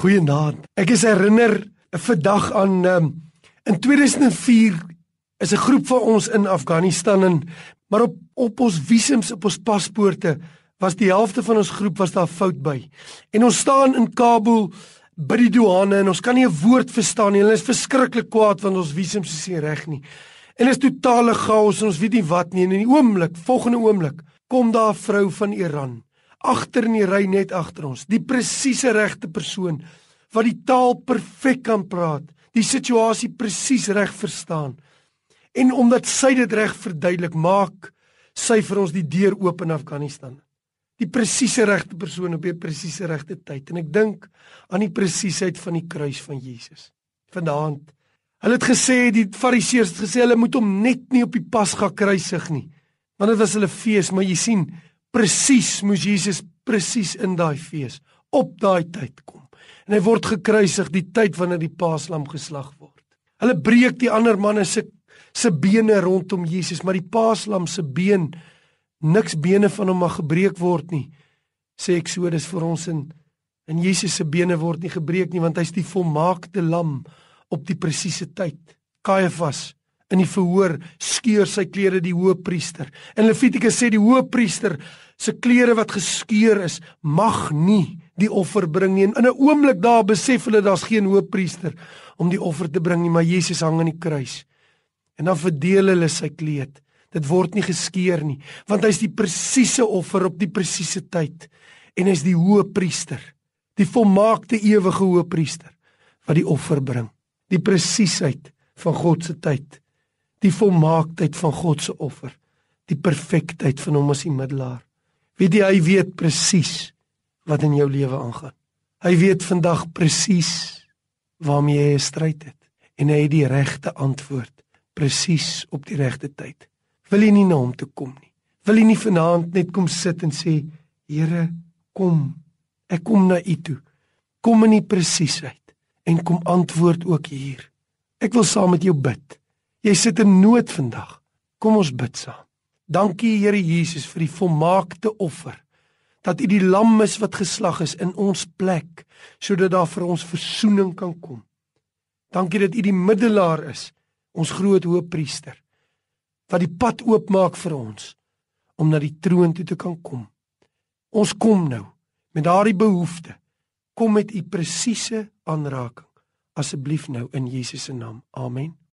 Goeienaand. Ek is herinner vandag aan um, in 2004 is 'n groep van ons in Afghanistan en maar op op ons visums op ons paspoorte was die helfte van ons groep was daar fout by. En ons staan in Kabul by die douane en ons kan nie 'n woord verstaan nie. Hulle is verskriklik kwaad want ons visums is nie reg nie. En is totale chaos en ons weet nie wat nie. En in die oomblik, volgende oomblik, kom daar 'n vrou van Iran agter in die ry net agter ons, die presiese regte persoon wat die taal perfek kan praat, die situasie presies reg verstaan. En omdat sy dit reg verduidelik, maak sy vir ons die deur oop in Afghanistan. Die presiese regte persoon op die presiese regte tyd en ek dink aan die presisheid van die kruis van Jesus. Vanaand Hulle het gesê die Fariseërs het gesê hulle moet hom net nie op die Pasga kruisig nie. Want dit was hulle fees, maar jy sien, presies moes Jesus presies in daai fees op daai tyd kom. En hy word gekruisig die tyd wanneer die paaslam geslag word. Hulle breek die ander manne se se bene rondom Jesus, maar die paaslam se been niks bene van hom mag gebreek word nie. Sê Eksodus vir ons in en Jesus se bene word nie gebreek nie want hy's die volmaakte lam op die presiese tyd. Kajafas in die verhoor skeur sy klere die hoëpriester. En Levitikus sê die hoëpriester se klere wat geskeur is, mag nie die offer bring nie. En in 'n oomblik daar besef hulle daar's geen hoëpriester om die offer te bring nie, maar Jesus hang aan die kruis. En dan verdeel hulle sy kleed. Dit word nie geskeur nie, want hy's die presiese offer op die presiese tyd en hy's die hoëpriester, die volmaakte ewige hoëpriester wat die offer bring. Die presisheid van God se tyd die volmaaktheid van God se offer, die perfektheid van hom as die middelaar. Weet jy hy weet presies wat in jou lewe aangaan. Hy weet vandag presies waarmee jy 'n stryd het en hy het die regte antwoord presies op die regte tyd. Wil jy nie na hom toe kom nie? Wil jy nie vanaand net kom sit en sê Here, kom. Ek kom na U toe. Kom in die presiesheid en kom antwoord ook hier. Ek wil saam met jou bid. Jy sit in nood vandag. Kom ons bid saam. Dankie Here Jesus vir die volmaakte offer. Dat U die lam is wat geslag is in ons plek sodat daar vir ons verzoening kan kom. Dankie dat U die middelaar is, ons groot hoëpriester wat die pad oopmaak vir ons om na die troon toe te kan kom. Ons kom nou met daardie behoefte. Kom met U presiese aanraking asseblief nou in Jesus se naam. Amen.